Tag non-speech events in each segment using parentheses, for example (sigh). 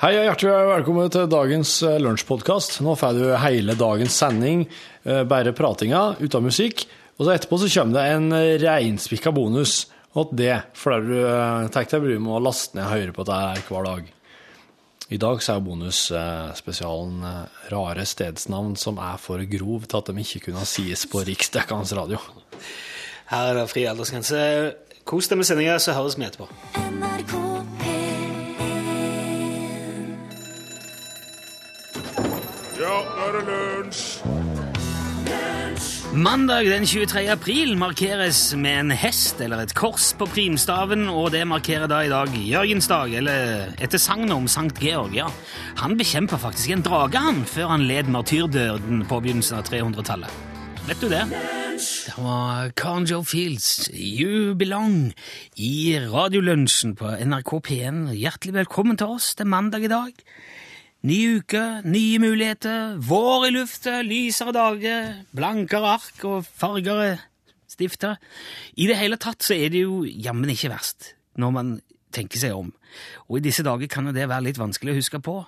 Hei og hjertelig velkommen til dagens eh, lunsjpodkast. Nå får du hele dagens sending, eh, bare pratinga, uten musikk. Og så etterpå så kommer det en reinspikka bonus til det, for du tar deg bryet med å laste ned og høre på dette her hver dag. I dag så er bonusspesialen rare stedsnavn som er for grov til at de ikke kunne sies på riksdekkende radio. Her er det fri aldersgrense. Kos deg med sendinga, så høres vi etterpå. NRK Mandag den 23. april markeres med en hest eller et kors på primstaven, og det markerer da i dag Jørgensdag, eller etter sagnet om Sankt Georg. ja. Han bekjempa faktisk en drage, han, før han led martyrdøden på begynnelsen av 300-tallet. Vet du det? Det var Karen Joe Fields, You Belong, i Radiolunsjen på NRK P1. Hjertelig velkommen til oss. Det er mandag i dag. Ny uke, nye muligheter, vår i lufta, lysere dager, blankere ark og fargere stifter. I det hele tatt så er det jo jammen ikke verst, når man tenker seg om. Og i disse dager kan jo det være litt vanskelig å huske på.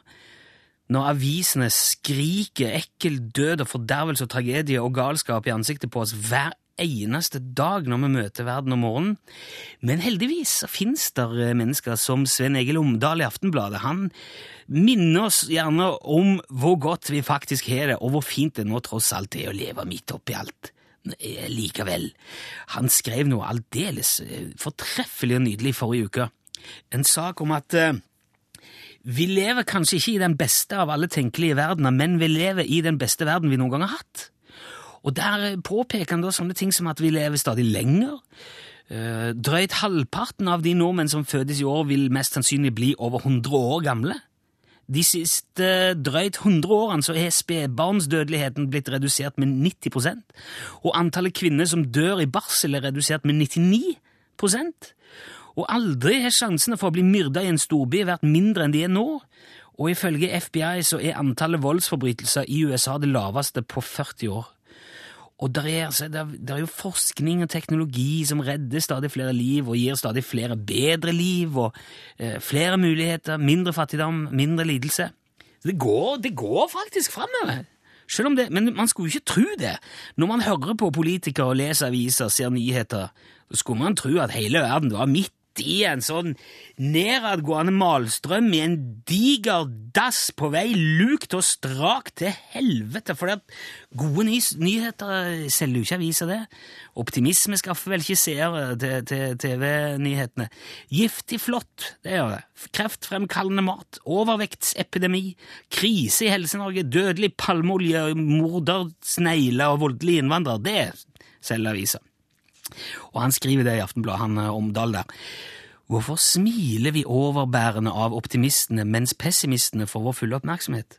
Når avisene skriker ekkel død og fordervelse og tragedie og galskap i ansiktet på oss hver eneste dag når vi møter verden om morgenen. Men heldigvis så finnes det mennesker som Sven Egil Omdal i Aftenbladet. Han minner oss gjerne om hvor godt vi faktisk har det, og hvor fint det nå tross alt er å leve midt oppi alt. Eh, Likevel. Han skrev noe aldeles eh, fortreffelig og nydelig forrige uke. En sak om at uh, vi lever kanskje ikke i den beste av alle tenkelige verdener, men vi lever i den beste verden vi noen gang har hatt. Og der påpeker han da sånne ting som at vi lever stadig lenger. Uh, Drøyt halvparten av de nordmenn som fødes i år, vil mest sannsynlig bli over 100 år gamle. De siste drøyt 100 årene så er spedbarnsdødeligheten blitt redusert med 90% og antallet kvinner som dør i barsel, er redusert med 99% og aldri har sjansene for å bli myrda i en storby vært mindre enn de er nå. Og ifølge FBI så er antallet voldsforbrytelser i USA det laveste på 40 år. Og der er, altså, der, der er jo forskning og teknologi som redder stadig flere liv og gir stadig flere bedre liv og eh, flere muligheter, mindre fattigdom, mindre lidelse. Det går, det går faktisk framover. Selv om det, men man skulle ikke tro det. Når man hører på politikere og leser aviser, og ser nyheter, så skulle man tro at hele verden var midt i en sånn nedadgående malstrøm i en diger dass på vei lukt og strakt til helvete, for gode ny nyheter selger jo ikke aviser, det. Optimisme skaffer vel ikke seere til, til TV-nyhetene. Giftig flott, det gjør det. Kreftfremkallende mat, overvektsepidemi, krise i Helse-Norge, dødelig palmeolje, mordersnegler og voldelige innvandrere, det selger aviser. Og han skriver det i Aftenbladet, han om Omdal der. Hvorfor smiler vi overbærende av optimistene, mens pessimistene får vår fulle oppmerksomhet?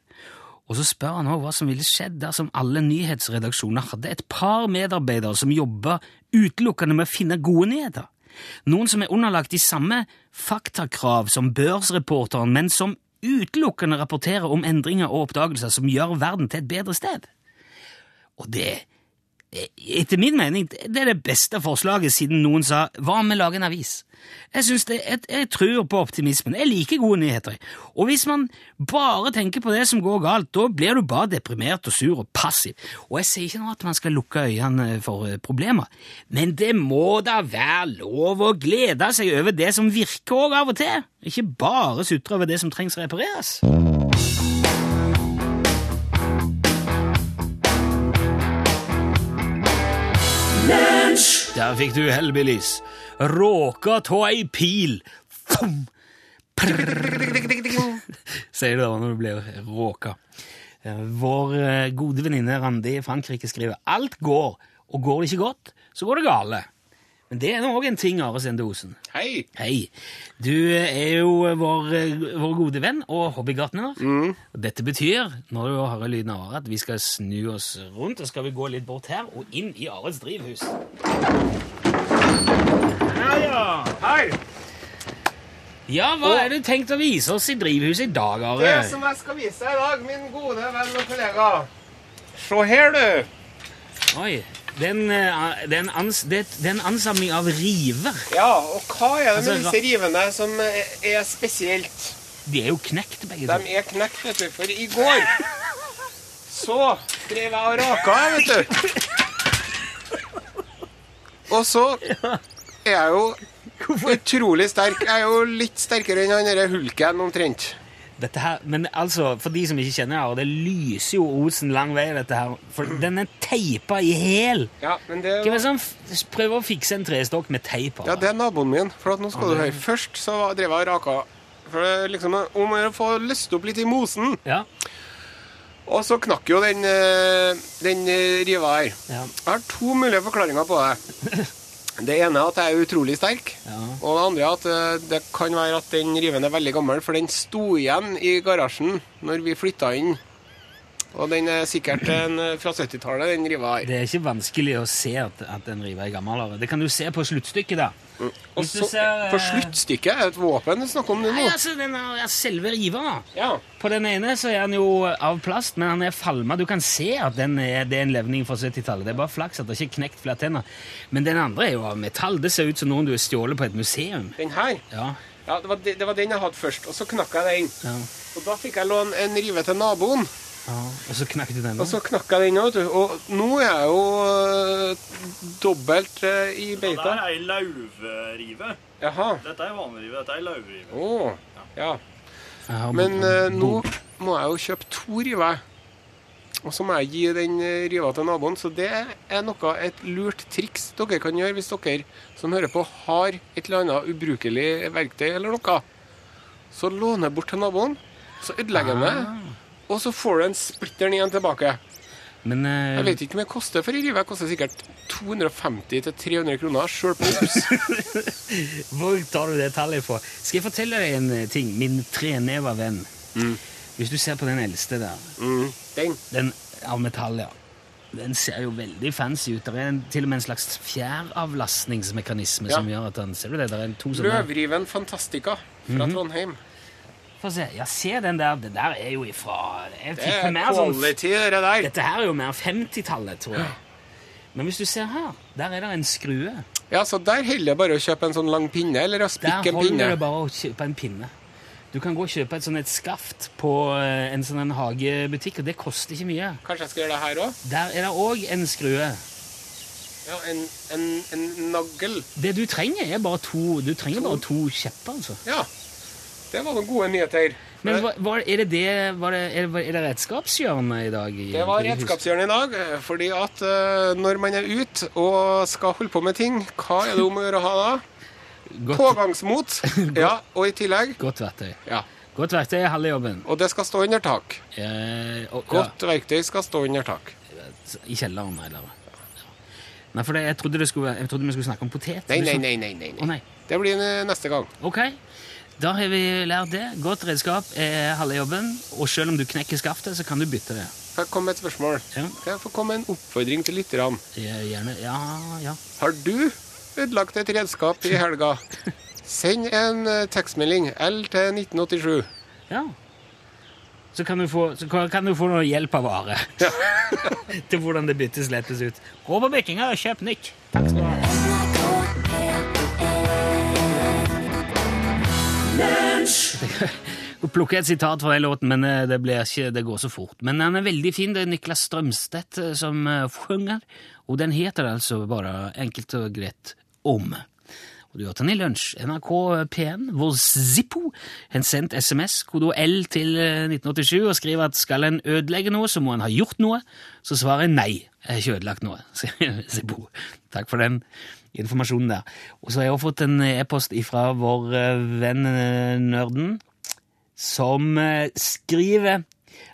Og så spør han også hva som ville skjedd dersom alle nyhetsredaksjoner hadde et par medarbeidere som jobber utelukkende med å finne gode nyheter. Noen som er underlagt de samme faktakrav som børsreporteren, men som utelukkende rapporterer om endringer og oppdagelser som gjør verden til et bedre sted. Og det etter min mening, det er det beste forslaget siden noen sa 'hva om vi lager en avis'? Jeg, synes det, jeg, jeg tror på optimismen. Jeg liker gode nyheter. Og hvis man bare tenker på det som går galt, da blir du bare deprimert og sur og passiv. Og jeg sier ikke nå at man skal lukke øynene for eh, problemer, men det må da være lov å glede seg over det som virker òg av og til, ikke bare sutre over det som trengs repareres. Der fikk du Hellbillies. Råka tå ei pil. Fum! (laughs) Sier du det når du blir råka. Vår eh, gode venninne Randi i Frankrike skriver alt går, og går det ikke godt, så går det gale. Men det er nå òg en ting, Are Sende Osen. Hei! Hei. Du er jo vår, vår gode venn og hobbygartner. Mm. Dette betyr, når du hører lyden av Are, at vi skal snu oss rundt, og skal vi gå litt bort her og inn i Ares drivhus. Ja, ja. Hei! Ja, hva er det du tenkt å vise oss i drivhuset i dag, Det som jeg skal vise deg i dag, min gode venn og kollega Se her, du. Oi. Det er en, eh, det er en, ans, det er- det er en ansamling av river. Ja, og hva er det Altså, med disse rivene som er spesielt? De er jo knekt, begge De er knekt, vet du. For i går så drev jeg og raka, vet du. Og så er jeg jo utrolig sterk. Jeg er jo litt sterkere enn han derre hulken omtrent. Dette her, men altså, for de som ikke kjenner det, og det lyser jo Osen lang vei, dette her. For den er teipa i hæl. Ja, men det Hvem er som prøver å fikse en trestokk med teip? Ja, det er naboen min. For nå skal du høre. Først så drev jeg og raka. For det liksom om å få løst opp litt i mosen. Ja, Og så knakk jo den, eh, den eh, riva her. ja, Jeg har to mulige forklaringer på det. (laughs) Det ene er at jeg er utrolig sterk. ja. Og det andre er at eh, det kan være at den riven er veldig gammel, for den sto igjen i garasjen når vi flytta inn. Og den er sikkert en, eh, fra 70-tallet, den riva her. Det er ikke vanskelig å se at, at den riva er gammel. Det kan du se på sluttstykket, da. Og så ser, på eh, sluttstykket er et våpen Snakk om det Nei, altså, den er, er selve riva. Ja. På den ene så er den jo av plast, men han er falma. Du kan se at den er, det er en levning fra 70-tallet. Det er bare flaks at det ikke er knekt flere tenner. Men den andre er jo av metall. Det ser ut som noen du har stjålet på et museum. Den her. Ja, Ja, det var, det, det var den jeg hadde først, og så knakk jeg den. ja, Og da fikk jeg låne en rive til naboen, ja. Og så knakk du den. og så knakk jeg den òg, vet du. Og nå er jeg jo uh, dobbelt uh, i Det beita. er ei lauvrive. Jaha. Dette er vanlig rive, dette er ei lauvrive. Å. Ja. Men øh, nå må jeg jo kjøpe to river. Og så må jeg gi den riva til naboen. Så det er noe, et lurt triks dere kan gjøre hvis dere som hører på, har et eller annet ubrukelig verktøy eller noe. Så låner jeg bort til naboen, så ødelegger jeg det. Og så får du en splitter ny en tilbake. Men eh, Jeg vet ikke om det koster for ei rive. Det koster sikkert 250-300 kroner sjøl på Obs. (laughs) hvor tar du det tallet fra? Skal jeg fortelle deg en eh, ting? Min treneva venn. Hvis du ser på den eldste der, Mm. Den. den av metall, ja. Den ser jo veldig fancy ut. Det er en, til og med en slags fjæravlastningsmekanisme Ja. som gjør at den Ser du det? Der er to sånne Løvriven Fantastica fra Trondheim. Få se. Ja, se den der. Den der er jo ifra Jeg Det er quality, sånn det der. Dette her er jo mer 50-tallet, tror jeg. Men hvis du ser her, der er det en skrue. Ja, så der holder det bare å kjøpe en sånn lang pinne, eller å Der spikke en holder pinne. det bare å kjøpe en pinne. Du kan gå og kjøpe et sånn et skaft på eh, en sånn en hagebutikk, og det koster ikke mye. Kanskje jeg skal gjøre det her òg? Der er det òg en skrue. Ja, en, en, en nagl. Det du trenger, er bare to Du trenger bare to kjepper, altså. Ja. Det var noen gode nyheter. Men hva, er det det var det, er, det- er det redskapshjørnet i dag? i- Det var redskapshjørnet i dag, eh, fordi at uh, når man er ute og skal holde på med ting, hva er det om å gjøre å ha da? (laughs) Godt, Pågangsmot. (laughs) Ja, og i tillegg godt verktøy. Ja. Godt verktøy er halve jobben. Og det skal stå under tak. Eh, og, Godt verktøy skal stå under tak. I kjelleren, eller? Nei, for det, jeg, trodde det skulle, jeg trodde vi skulle snakke om potet. Nei, nei, nei. nei, nei, Oh, nei. Det blir neste gang. Ok, da har vi lært det. Godt redskap er halve jobben, og selv om du knekker skaftet, så kan du bytte det. Her kommer et spørsmål? Ja. Kan jeg få komme med en oppfordring til lytterne? Gjerne. Ja, ja. Har du ødelagt et redskap i helga? (laughs) Send en eh, tekstmelding L til 1987. ja. Så kan, du få, så kan- du få noe hjelp av Are (laughs) til hvordan det byttes lettes ut. Gå på byttinga og kjøp nytt. Takk skal du ha. Jeg plukker et sitat fra den låten, men eh, det, ikke, det går så fort. Men den er veldig fin. Det er Niklas Strømstedt eh, som eh, synger, og den heter altså bare enkelt og greit Om. Og du hørte den i lunsj. NRK P1, hvor Zippo har sendt SMS, kodo L til eh, 1987, og skriver at skal en ødelegge noe, så må en ha gjort noe. Så svarer jeg nei. Jeg har ikke ødelagt noe, (laughs) Zippo. Takk for den informasjonen der. Og så har jeg også fått en e-post fra vår eh, venn eh, Nerden, som eh, skriver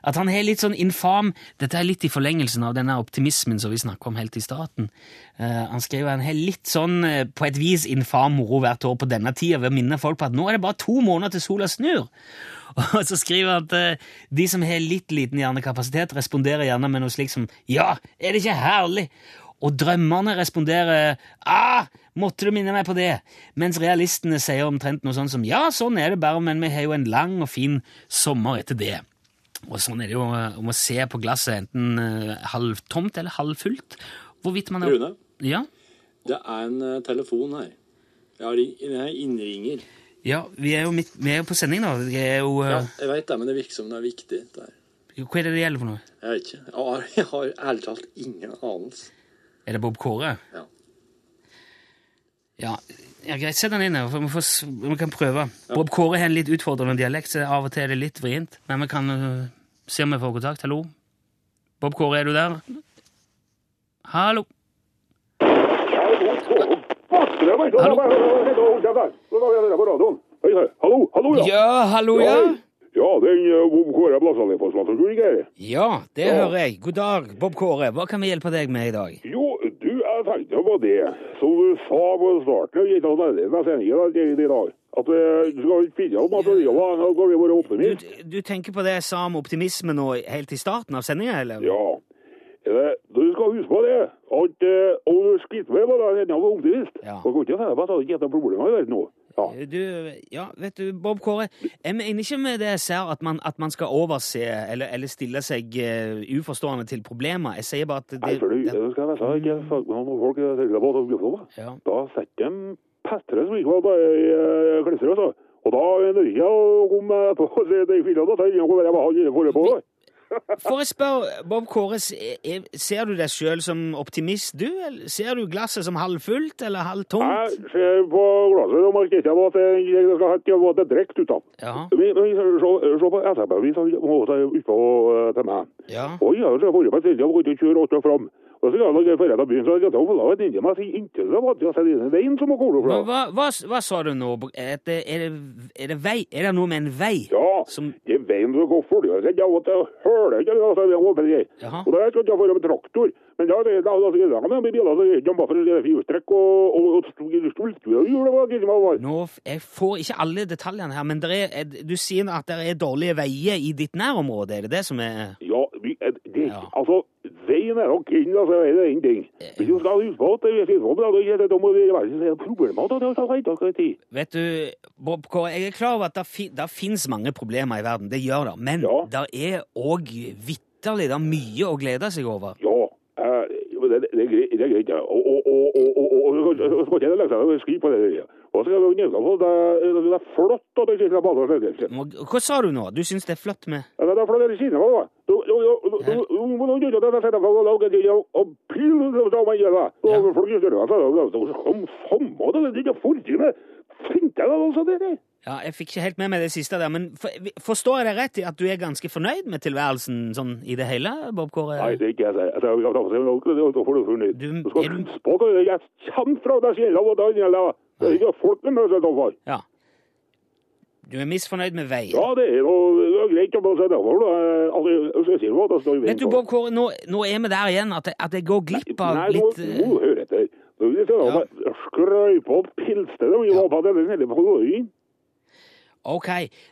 at han har litt sånn infam Dette er litt i forlengelsen av denne optimismen som vi snakker om helt i starten. Han skriver han har litt sånn på et vis infam moro hvert år på denne tida ved å minne folk på at nå er det bare to måneder til sola snur. (laughs) Og så skriver han at de som har litt liten hjernekapasitet, responderer gjerne med noe slikt som Ja, er det ikke herlig? Og drømmerne responderer Ah, måtte du minne meg på det? Mens realistene sier omtrent noe sånt som Ja, sånn er det bare, men vi har jo en lang og fin sommer etter det. Og sånn er det jo eh, om å se på glasset enten eh, halvtomt eller halvfullt. Hvorvidt man er Rune, Ja? det er en eh, telefon her. Jeg har innringer. Ja, vi er jo, midt, vi er jo på sending, er jo, Ja, jeg veit det, men det virker som det er viktig. Det her. Hva er det det gjelder for noe? Jeg vet ikke. Jeg har, jeg har ærlig talt ingen anelse. Er det Bob Kåre? Ja. Ja, ja greit. Sett den inn her, for vi, får, vi kan prøve. Bob Kåre har en litt utfordrende dialekt, så av og til er det litt vrient. Men vi kan uh, se om vi får kontakt. Hallo? Bob Kåre, er du der? Hallo? Hallo, hallo, ja. Ja, ja? Ja, den uh, Bob Kåre Blassalefosslaten, tror du ikke det? Ja, det hører jeg. God dag, Bob Kåre. Hva kan vi hjelpe deg med i dag? Jo, du, jeg tenkte på det, som du sa på starten av sendingen i dag, at uh, du skal finne opp materialet, da går vi bare optimist. du tenker på det jeg sa om optimisme nå helt i starten av sendinga, eller? Ja. Du skal huske på det, at om du skritter med på det, er du optimist, Ja. Du kan ikke jeg si at det ikke er noe problemer i verden nå. Ja. Du, ja, vet du, Bob Kåre, jeg mener ikke med det jeg ser at man, at man skal overse eller, eller stille seg uh, uforstående til problemer. Jeg sier bare at det, Nei, for det, det skal jeg si. ikke med noen folk jeg tenker på at de blir Ja. Da setter de Petre som ikke var uh, klisteret, altså. Og da er det ikke å komme på og si de fillene, da tar jeg ikke bare han inne For jeg spørre, Bob Kåre, er- ser du deg sjøl som optimist, du? Eller ser du glasset som halvfullt eller halvtomt? Jeg ser på glasset og markerer ikke at det skal ha at det drikker ut av. Se på SMB-vis utpå eh, til meg. ja. Oi, jeg har vært jeg har gått og kjøre åtte og fram. Og så kan jeg før jeg av byen så jeg kan få lov til å si inntil det var til veien som må gå Hva, hva, hva, sa du nå? Er det, er, det, er det vei? Er det noe med en vei? Ja, Som- det er veien som går for det. Jeg måtte høre ikke, altså, må si. Og da skal jeg få med traktor. Men da, da, da, da, med biler, er det bare for firestrekk og, og, og stolttur og hjul, det var ikke som det var. Nå, Jeg får ikke alle detaljene her, men er, er- du sier at det er dårlige veier i ditt nærområde. Er det det som er Ja, eh, det, Ja. altså, veien er nok inn, altså, det er en ting. Men du skal huske på at det er sånn, da, det er- da må det være problemer, da, det akkurat tid. Vet du, Bob K., jeg er klar over at det, fi, det finnes mange problemer i verden. Det gjør det. Men Ja. det er òg vitterlig det er mye å glede seg over. Ja, eh, det, det, er det er greit, ja. Og, og, og, og, og, og, og, og skal ikke legge seg og Og så er på det, det er flott at det ikke er bare det. Hva sa du nå? Du syns det er flott med Ja, det er flott er da? Er jeg er det er ikke. Jeg altså det der? Ja, Jeg fikk ikke helt med meg det siste der, men forstår jeg deg rett i at du er ganske fornøyd med tilværelsen sånn i det hele, Bob Kåre? Nei, det er ikke jeg sier. Jeg da du fornøyd. Du- skal er deg jeg kommer fra, deg jeg, og det er det er ikke folk med møte for. Ja. Du er misfornøyd med veien? Ja, det er noe det er greit å bare si for. Altså, Vet du, Bård Kåre, nå, nå er vi der igjen, at jeg, at jeg går glipp av Nei, litt nå, eh, nå hører etter. Nå si Ja. Skrøy på på Ok.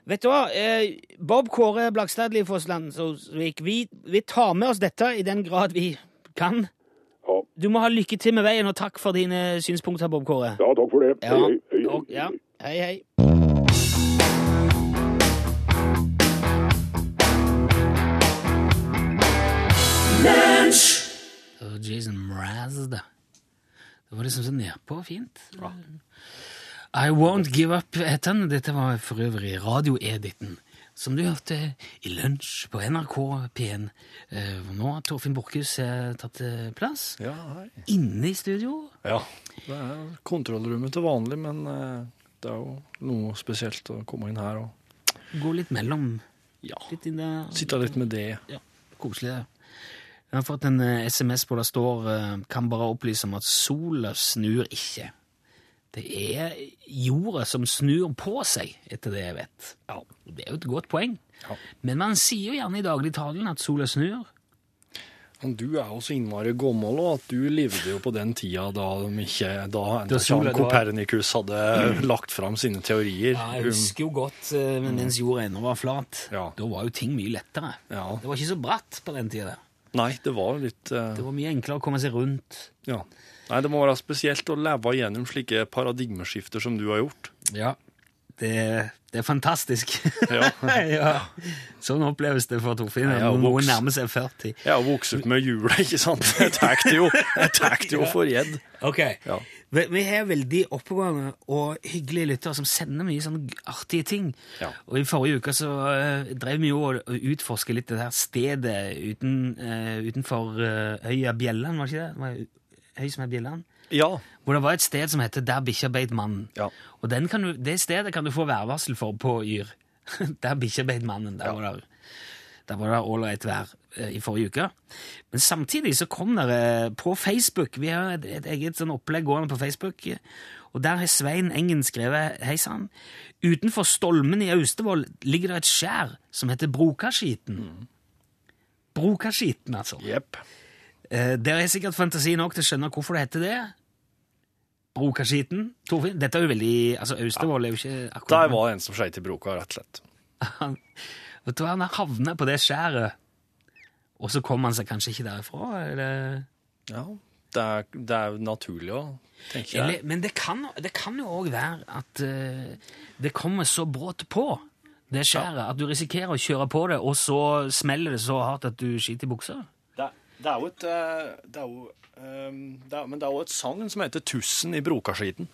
Vet du hva? Eh, Bob Kåre Blakstad Livfossland, så vi, vi tar med oss dette i den grad vi kan. Ja. Du må ha lykke til med veien, og takk for dine synspunkter, Bob Kåre. ja, takk for det. Ja, Hei, hei, hei, og, hei. ja. Hei, hei. Og Jason Mraz, da. Det var liksom så nedpå fint. I Won't Give Up het den. Dette var for øvrig radioediten, som du hørte i lunsj på NRK P1. Eh, Nå har Torfinn Borchhus eh, tatt eh, plass Ja, hei. inne i studio. Ja, det er kontrollrommet til vanlig, men det er jo noe spesielt å komme inn her og Gå litt mellom. ja, Litt sitte litt med det. Ja, koselig. det. Jeg har fått en SMS på det står kan bare opplyse om at sola snur ikke. Det er jorda som snur på seg, etter det jeg vet. Ja, Det er jo et godt poeng. Ja. Men man sier jo gjerne i dagligtalen at sola snur. Men du er jo så innmari gammel, og at du levde jo på den tida da de ikke Da, Da sola- Kopernikus hadde (clears throat) lagt fram sine teorier. Ja, jeg husker jo godt eh, mens jorda ennå var flat. Ja. Da var jo ting mye lettere. Ja. Det var ikke så bratt på den tida. Nei, det var litt uh... Det var mye enklere å komme seg rundt. Ja. Nei, det må være spesielt å leve gjennom slike paradigmeskifter som du har gjort. Ja. det, det er fantastisk. (laughs) Ja. ja. Sånn oppleves det for Torfinn. Noen nærmer seg 40. Jeg har vokst opp med jula, (laughs) ikke sant? Jeg tar det jo, jo for gjedd. Ok. Ja. Vi, har veldig oppegående og hyggelige lyttere som sender mye sånne artige ting. Ja. Og i forrige uke så uh, drev vi jo og utforsket utforske litt det her stedet uten, uh, utenfor uh, øya Bjelland, var ikke det? Det var en Øy som er Bjelland? Ja. Hvor det var et sted som heter Der bikkja beit mannen. Ja. Og den kan du, det stedet kan du få værvarsel for på Yr. (laughs) Der bikkja beit mannen. Der var det der var det ålreit vær eh, i forrige uke. Men samtidig så kom det eh, på Facebook Vi har et, et eget sånn opplegg gående på Facebook. Og der har Svein Engen skrevet Hei sann. Utenfor Stolmen i Austevoll ligger det et skjær som heter Brokaskiten. Brokaskiten, altså. Jepp. Eh, Dere har sikkert fantasi nok til å skjønne hvorfor det heter det. Brokaskiten. Torfinn, dette er jo veldig Altså, Austevoll er jo ikke Der var det en som skøyt i broka, rett og slett. han, Vet du hva, han havna på det skjæret, og så kom han seg kanskje ikke derifra? Eller, Ja, det er, det er jo naturlig å tenke eller, det. men det kan, det kan jo òg være at uh, det kommer så brått på, det skjæret, at du risikerer å kjøre på det, og så smeller det så hardt at du skiter i buksa. Det, er jo et eh, det er jo, ehm, det er, Men det er jo et sang som heter 'Tussen i brokaskiten'.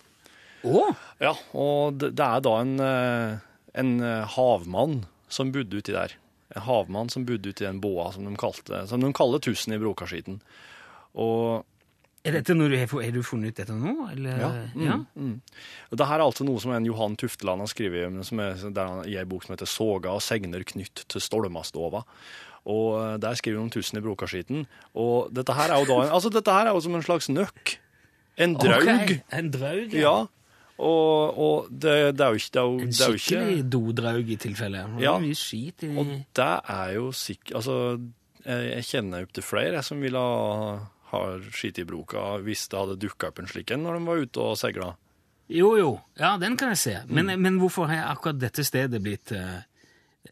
Oh. Ja, og det, det er da en, eh, en eh, havmann som bodde uti der. En havmann som bodde uti den båa som de, kalte, som de kaller Tusen i brokaskiten. Og Er du funnet ut dette nå? Eller? Ja, mm. ja? Mm. Dette er altså noe som en Johan Tufteland har skrevet er, han, i en bok som heter 'Soga og segner knytt til Stolmastova'. Og eh, der skriver de om tusen i brokaskiten. Og dette her er jo da en, altså dette her er jo som en slags nøkk. En draug. Ok, En draug, Ja. Og, og det, det er jo ikke det er jo, En skikkelig ikke, dodraug i tilfelle. Ja. mye skit i Og det er jo sikkert Altså, jeg, jeg kjenner opptil flere jeg, som ville ha, ha skitt i broka hvis det hadde dukka opp en slik en når de var ute og seila. Jo, jo. Ja, den kan jeg se. Men, Mm. men hvorfor har akkurat dette stedet blitt eh,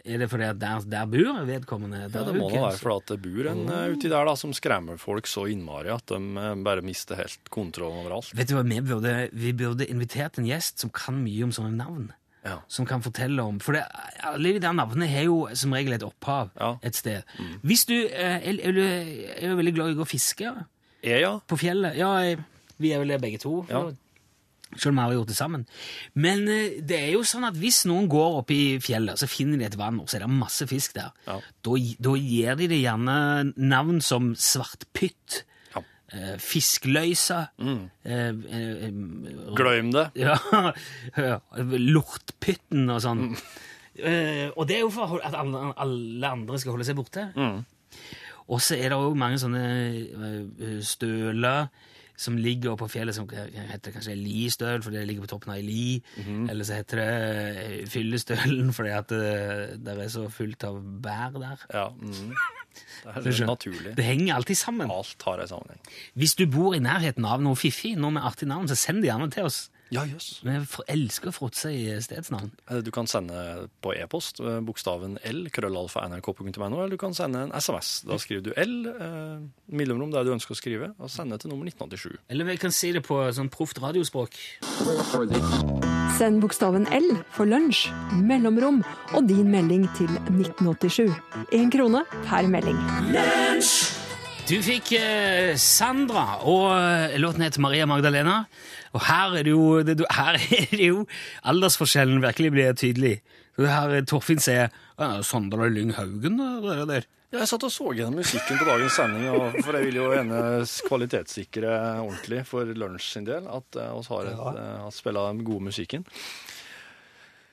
Er det fordi at der, der bor vedkommende? Ja, det må da være fordi at det bor en eh, uti der da, som skremmer folk så innmari at de eh, bare mister helt kontrollen over alt. Vet du hva, vi burde, vi burde invitert en gjest som kan mye om sånne navn. Ja. Som kan fortelle om For det, alle de der navnene har jo som regel et opphav Ja. Mm. et sted. Hvis du eh, er, er, du, er du veldig glad i å gå og fiske Er ja. på fjellet? Ja, jeg, vi er vel det begge to. Ja. Selv om vi har gjort det sammen. Men eh, det er jo sånn at hvis noen går opp i fjellet, så finner de et vann, og så er det masse fisk der. Ja. Da, da gir de det gjerne navn som svartpytt, Ja. eh, fiskløysa eh, eh, Gløym det. (laughs) ja, lortpytten og sånn. Eh, og det er jo for at alle, andre skal holde seg borte. Og så er det òg mange sånne støler som ligger på fjellet, som heter kanskje listøl fordi det ligger på toppen av ei li. Eller så heter det eh, fyllestølen fordi at det, det er så fullt av bær der. Ja. Mm. Det er (laughs) naturlig. Det henger alltid sammen. Alt har en sammenheng. Hvis du bor i nærheten av noe fiffig, noe med artig navn, så send det gjerne til oss. Ja, jøss. Men jeg elsker å fråtse i stedsnavn. Eh, Du kan sende på e-post eh, bokstaven L, krøllalfa nrk.no, eller du kan sende en SMS. Da skriver du L, eh, mellomrom der du ønsker å skrive, og sende til nummer 1987. Eller vi kan si det på sånn proft radiospråk. Send bokstaven L for lunsj, mellomrom og din melding til 1987. Én krone per melding. Du fikk eh, Sandra, og eh, låten heter Maria Magdalena. Og her er det jo, det, her (laughs) er det jo aldersforskjellen virkelig blir tydelig. Her eh, Torfinn sier «Ja, Sondre Lyng Haugen, der, der. Ja, Jeg satt og så gjennom musikken på dagens sending, og for jeg vil jo gjerne kvalitetssikre ordentlig for lunsj sin del at vi har, eh, har spilla den gode musikken.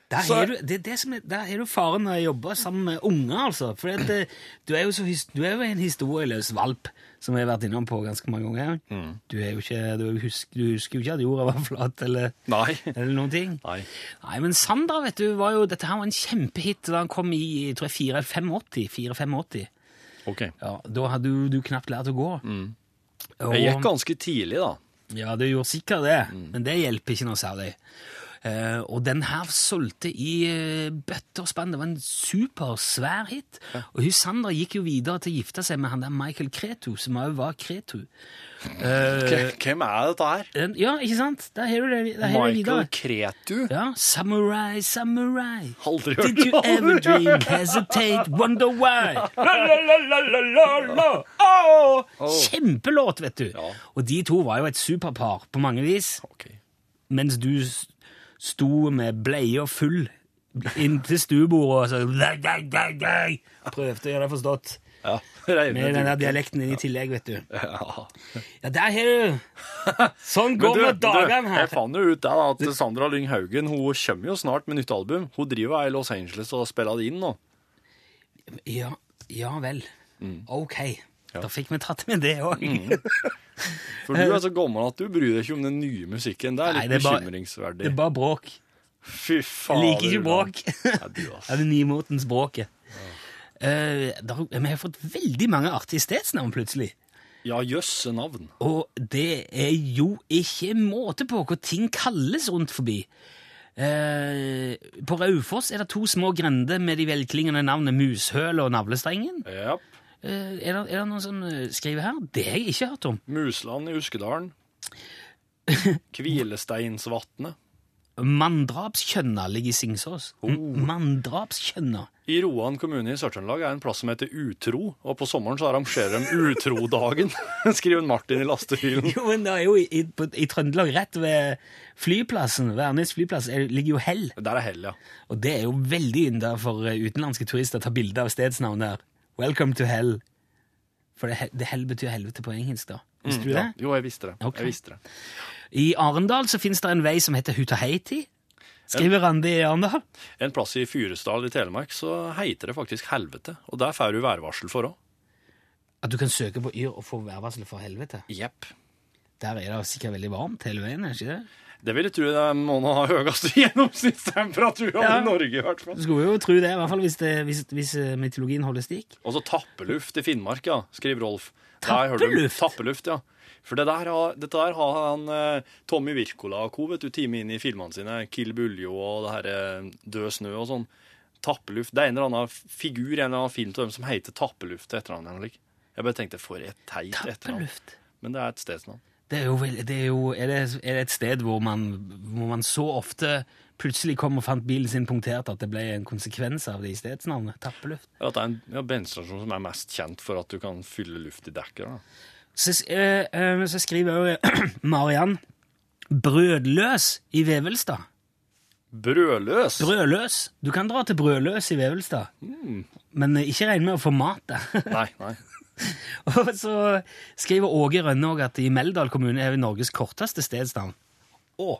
Der Så- er, du, det, det som er, der er du faren med å jobbe sammen med unger, altså. For at, eh, du, er så, du er jo en historieløs valp, som jeg har vært innom på ganske mange ganger. Du, er jo ikke, du, husker, du jo ikke at jorda var flat, eller, eller noen ting. Nei. Nei, men Sandra, vet du, var jo, dette her var en kjempehit da han kom i jeg tror jeg, 485. 485. OK. Ja, da hadde du, du knapt lært å gå. Mm. Jeg gikk ganske tidlig, da. ja, du gjorde sikkert det, men det hjelper ikke noe særlig. Eh, og den her solgte i uh, bøtter og spann. Det var en supersvær hit. Og hun Sandra gikk jo videre til å gifte seg med han der Michael Kretu, som òg var Kretu. Eh, Hvem er dette her? ja, ikke sant? Der har du det, der har videre. Michael Kretu? Ja, Samurai, samurai. Aldri hørt Did you ever dream, hesitate, wonder why? (laughs) La, la, la, la, la. Åh! Kjempelåt, vet du. Og de to var jo et superpar på mange vis, mens du sto med bleia full inn til stuebordet og så prøvde å gjøre det forstått. Ja, Med den der dialekten din i tillegg, vet du. Ja. Ja, der har du Sånn går det dagene her. jeg fant jo ut der at Sandra Lyng Haugen hun kommer jo snart med nytt album. Hun driver i Los Angeles og spiller det inn nå. Ja, ja vel. Mm. Ok. Da fikk vi tatt med det òg. For du er så gammel at du bryr deg ikke om den nye musikken. Det er Nei, litt det er bare- bekymringsverdig. Det er bare bråk. Fy faen. Jeg liker ikke bråk. Ja, du. Det er det nye motens bråket. Eh, der, vi har fått veldig mange artige stedsnavn plutselig. Ja, jøsse navn. Og det er jo ikke måte på hva ting kalles rundt forbi. Eh, på Raufoss er det to små grender med de velklingende navnene Mushøl og Navlestrengen. Ja. Eh, er, det, er det noen som eh, skriver her? Det har jeg ikke hørt om. Musland i Uskedalen. (laughs) Hvilesteinsvatnet. Manndrapskjønna ligger i Singsås. Oh. Manndrapskjønna. I Roan kommune i Sør-Trøndelag er en plass som heter Utro, og på sommeren så arrangerer de Utrodagen, (laughs) skriver Martin i lastebilen. Jo, men det er jo i, i, i Trøndelag, rett ved flyplassen, Værnes flyplass, er, ligger jo Hell. Der er hell, ja. Og det er jo veldig ynda for eh, utenlandske turister å ta bilde av stedsnavn der. Welcome to Hell. For det, he- det Hell betyr helvete på engelsk, da. Visste du det? Ja. Jo, jeg visste det. Okay. Jeg visste det. I Arendal så finnes det en vei som heter Hutaheiti. Skriver Randi i Arendal. En plass i Fyresdal i Telemark så heter det faktisk Helvete, og der får du værvarsel for òg. At du kan søke på Yr og få værvarsel for helvete. Jepp. Der er det sikkert veldig varmt hele veien, er det ikke det? Det vil jeg tro det må nå ha høyeste (laughs) gjennomsnittstemperatur Ja. i Norge, i hvert fall. Du skulle jo tro det, i hvert fall hvis, det, hvis, hvis mytologien meteorologien holder stikk. Og så tappeluft i Finnmark, ja, skriver Rolf. Tappeluft? Tappeluft, ja. For det der har, dette der har han eh, Tommy Wirkola og co. time inn i filmene sine. Kill Buljo og det her eh, Død snø og sånn. Tappeluft. Det er en eller annen figur i en eller annen film til dem som heter Tappeluft. Et eller annet. Jeg bare tenkte, for et teit et eller annet. Men det er et stedsnavn. Det er jo, det er, jo er, det, er det et sted hvor man, hvor man så ofte plutselig kom og fant bilen sin punktert at det ble en konsekvens av det i stedsnavnet? Tappeluft. At det er en ja, bensinstasjon som er mest kjent for at du kan fylle luft i dekket. da. Så, eh, eh, så skriver jeg (clears throat) Mariann Brødløs i Vevelstad. Brødløs! Brødløs. Du kan dra til Brødløs i Vevelstad, men eh, ikke regn med å få mat der. Nei, nei. (laughs) (laughs) Og så skriver Åge Rønne også at i Meldal kommune er vi Norges korteste stedsnavn. Å.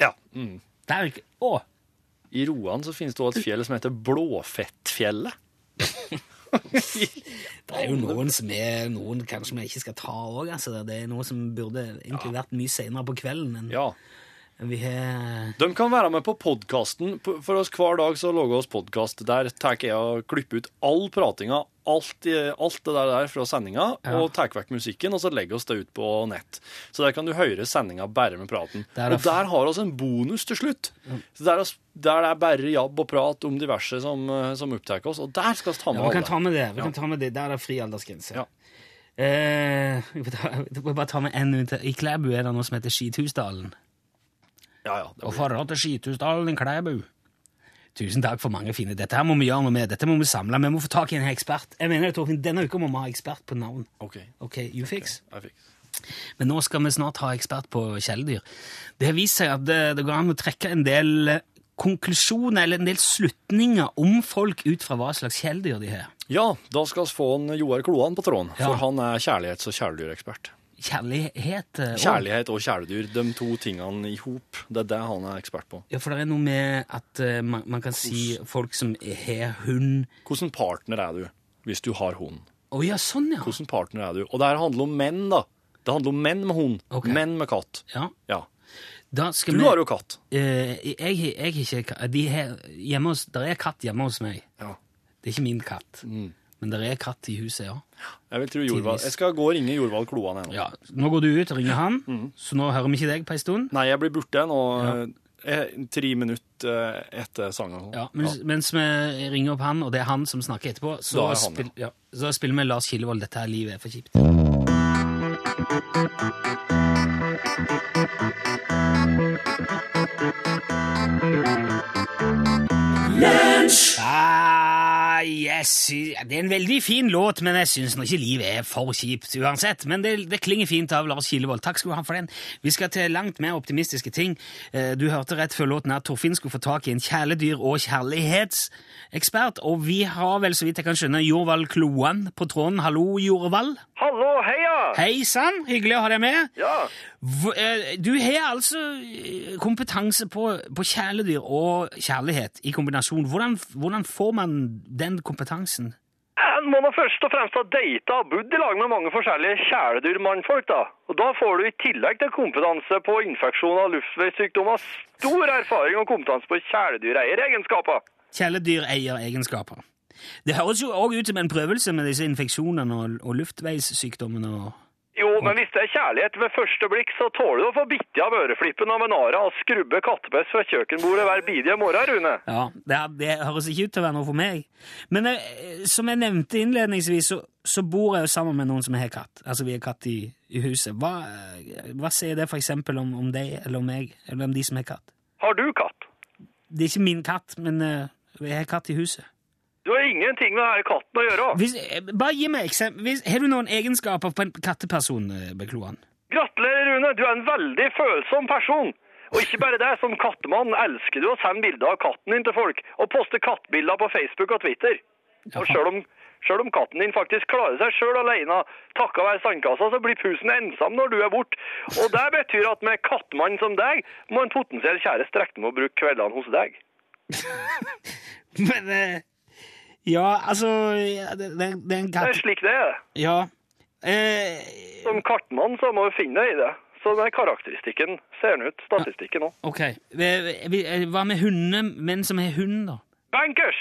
Ja. Mm. Det er ikke- å. I Roan så finnes det også et fjell som heter Blåfettfjellet. (laughs) Det er jo noen som er noen kanskje vi ikke skal ta òg. Altså. Det er noe som burde egentlig vært mye senere på kvelden. enn Ja. vi har De kan være med på podkasten. For oss hver dag så lager oss podkast. Der tar jeg og klipper ut all pratinga, alt, alt det der, fra sendinga, Ja. og tar vekk musikken, og så legger oss det ut på nett. Så der kan du høre sendinga bare med praten. Der er og der har vi en bonus til slutt. Så der, er- der det er bare jabb og prat om diverse som, eh, som opptar oss, og der skal vi ta med Ja, vi kan alle. ta med det. Vi kan ta med det. Der er det fri aldersgrense. Ja. Eh, (laughs) vi får bare ta med en ut. I Klæbu er det noe som heter Skithusdalen. Ja, ja, Og forholdet til Skithusdalen i Klæbu. Tusen takk for mange fine. Dette her må vi gjøre noe med. Dette må vi samle. Vi må få tak i en ekspert. Jeg mener, Torfinn, Denne uka må vi ha ekspert på navn. OK. Ok, you fix. I fix. Men nå skal vi snart ha ekspert på kjæledyr. Det har vist seg at det, det går an å trekke en del eh, konklusjoner eller en del slutninger om folk ut fra hva slags kjæledyr de har. Ja, da skal vi få en Joar Kloan på tråden, Ja. for han er kjærlighets- og kjæledyrekspert. Kjærlighet eh, og- Kjærlighet og kjæledyr, de to tingene i hop, det er det han er ekspert på. Ja, for det er noe med at uh, man, man kan si folk som har hund Hvordan partner er du hvis du har hund? Å ja, sånn, ja. Hvordan partner er du? Og det her handler om menn, da. Det handler om menn med hund, Okay. menn med katt. ja. Ja. Du vi har jo katt. Uh, jeg, jeg har ikke katt. de her, hos, Der er katt hjemme hos meg. Ja. Det er ikke min katt. Mm. Men det er katt i huset, ja. Jeg vil tro Jorvald. Jeg skal gå og ringe Jorvald Kloan ja. Nå går du ut og ringer han, Mm. så nå hører vi ikke deg på ei stund. Nei, jeg blir borte nå. Ja. tre minutter eh, etter sangen. Ja, mens, mens vi ringer opp han, og det er han som snakker etterpå, så, han, spill, ja. så spiller vi Lars Kilevold 'Dette er livet er for kjipt'. Det er en veldig fin låt, men jeg syns nå ikke livet er for kjipt uansett. Men det, det klinger fint av Lars Kilevold. Takk skal du ha for den. Vi skal til langt mer optimistiske ting. Eh, Du hørte rett før låten at Torfinn skulle få tak i en kjæledyr- og kjærlighetsekspert, og vi har vel, så vidt jeg kan skjønne, Jorvald Kloan på tråden. Hallo, Jorvald. Hallo, heia! Hei sann, hyggelig å ha deg med. Ja, eh, Du har altså eh, kompetanse på, på kjæledyr og kjærlighet i kombinasjon. Hvordan, hvordan får man den kompetansen? En må nå først og fremst ha data og bodd i lag med mange forskjellige kjæledyrmannfolk, da. Og da får du i tillegg til kompetanse på infeksjon av luftveissykdommer stor erfaring og kompetanse på kjæledyreieregenskaper. Kjæledyreieregenskaper. Det høres jo òg ut som en prøvelse med disse infeksjonene og, og luftveissykdommene. og... Jo, men hvis det er kjærlighet ved første blikk, så tåler du å få bitte av øreflippen av en ara og skrubbe kattepess fra kjøkkenbordet hver bidige morgen, Rune. Ja, det, er- det høres ikke ut til å være noe for meg. Men eh, som jeg nevnte innledningsvis, så, så bor jeg jo sammen med noen som har katt. Altså, vi har katt i, i huset. Hva, hva sier det for eksempel om, om deg eller om meg, eller om de som har katt? Har du katt? Det er ikke min katt, men uh, jeg har katt i huset. Du har ingenting med denne katten å gjøre. Hvis, bare gi meg eksempel. Hvis, har du noen egenskaper på en katteperson, eh, Bekloan? Gratulerer, Rune. Du er en veldig følsom person. Og ikke bare det, som kattemann elsker du å sende bilder av katten din til folk, og poste kattbilder på Facebook og Twitter. Og sjøl om, om katten din faktisk klarer seg sjøl alene, takka være sandkassa, så blir pusen ensom når du er borte. Og det betyr at med kattemann som deg, må en potensiell kjæreste regne med å bruke kveldene hos deg. (laughs) Men eh, Ja, altså det, det, det er en Det er slik det er. Ja. Eh, Som kartmann så må du finne deg i det. Så den karakteristikken ser den ut, statistikken òg. ok. Eh, Hva med hundene, menn som har hund, da? Bankers!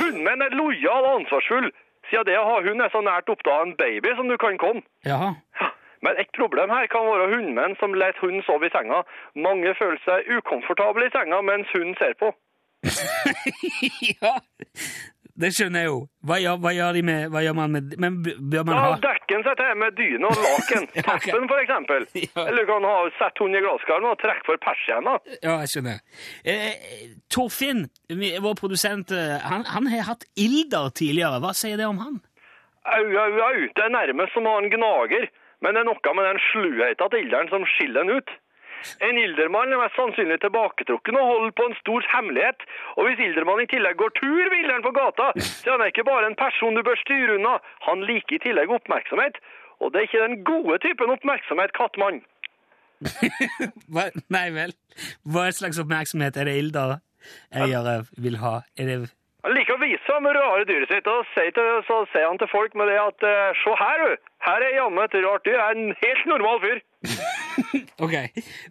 Hundmenn er lojal og ansvarsfull, siden det å ha hund er så nært opp da en baby som du kan komme. Jaha. Men et problem her kan være hundmenn som lar hunden sove i senga. Mange føler seg ukomfortable i senga mens hunden ser på. (laughs) ja, det skjønner jeg jo. Hva gjør, hva gjør de med Hva gjør man med Men bør man ha dekker en seg til med dyne og laken. (laughs) Teppen, for eksempel. (laughs) Ja. Eller du kan ha sett hunden i glasskarmen og trekke for persienna. Ja, jeg skjønner. Eh, Torfinn, vår produsent, eh, han, han har hatt ilder tidligere. Hva sier det om han? Au, au, au. Det er nærmest som å ha en gnager. Men det er noe med den sluheten til ilderen som skiller den ut. En ildermann er mest sannsynlig tilbaketrukken og holder på en stor hemmelighet. Og hvis ildermannen i tillegg går tur ved ilderen på gata, så er han ikke bare en person du bør styre unna. Han liker i tillegg oppmerksomhet. Og det er ikke den gode typen oppmerksomhet, kattmann. (laughs) Nei vel. Hva slags oppmerksomhet er det ilder jeg vil ha? Er det vise fram rare sitt, og så sier han til folk med det at eh, se her, du. Her er jammen et rart dyr. Jeg er en helt normal fyr. (laughs) Ok.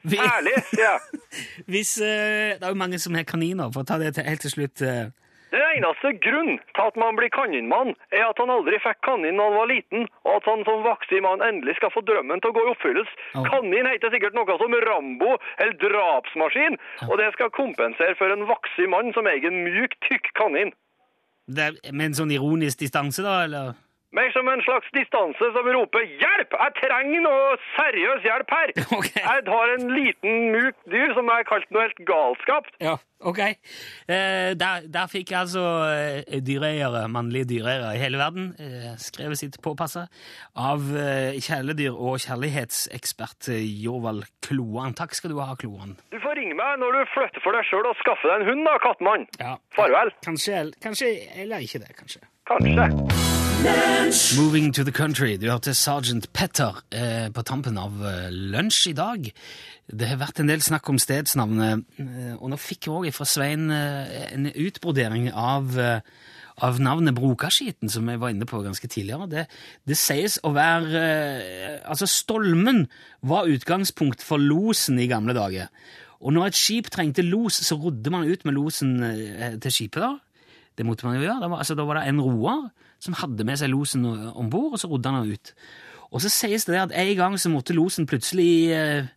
Vi, Herlig, sier jeg. (laughs) hvis, uh, det er jo mange som har kaniner, for å ta det til, helt til slutt. Uh... Den eneste grunnen til at man blir kaninmann, er at han aldri fikk kanin da han var liten, og at han som voksen mann endelig skal få drømmen til å gå i oppfyllelse. Oh. Kanin heter sikkert noe som Rambo eller drapsmaskin, og det skal kompensere for en voksen mann som eier en myk, tykk kanin. Med en sånn ironisk distanse, da, eller? Mer som en slags distanse som roper 'hjelp! Jeg trenger noe seriøs hjelp her!' (laughs) Okay. Jeg har en liten, Muk dyr som er kalt noe helt galskap. Ja, ok. Eh, der, der fikk altså eh, dyreeiere, mannlige dyreeiere i hele verden, eh, skrevet sitt påpassa av eh, kjæledyr- og kjærlighetsekspert eh, Jorvald Kloan. Takk skal du ha, Kloan. Du får ringe meg når du flytter for deg sjøl og skaffer deg en hund, da, kattmann. Ja. Farvel. Kanskje, kanskje, eller ikke det, kanskje. Kanskje. Moving to the country. Du hørte Sergeant Petter eh, på tampen av eh, lunsj i dag. Det har vært en del snakk om stedsnavnet, eh, og nå fikk jeg òg fra Svein eh, en utbrodering av, eh, av navnet Brokaskiten, som jeg var inne på ganske tidligere. Det, det sies å være eh, Altså, Stolmen var utgangspunkt for losen i gamle dager. Og når et skip trengte los, så rodde man ut med losen til skipet. da. Det måtte man jo gjøre. Da var, altså, da var det en roer som hadde med seg losen om bord, og så rodde han den ut. Og så sies det at en gang så måtte losen plutselig eh,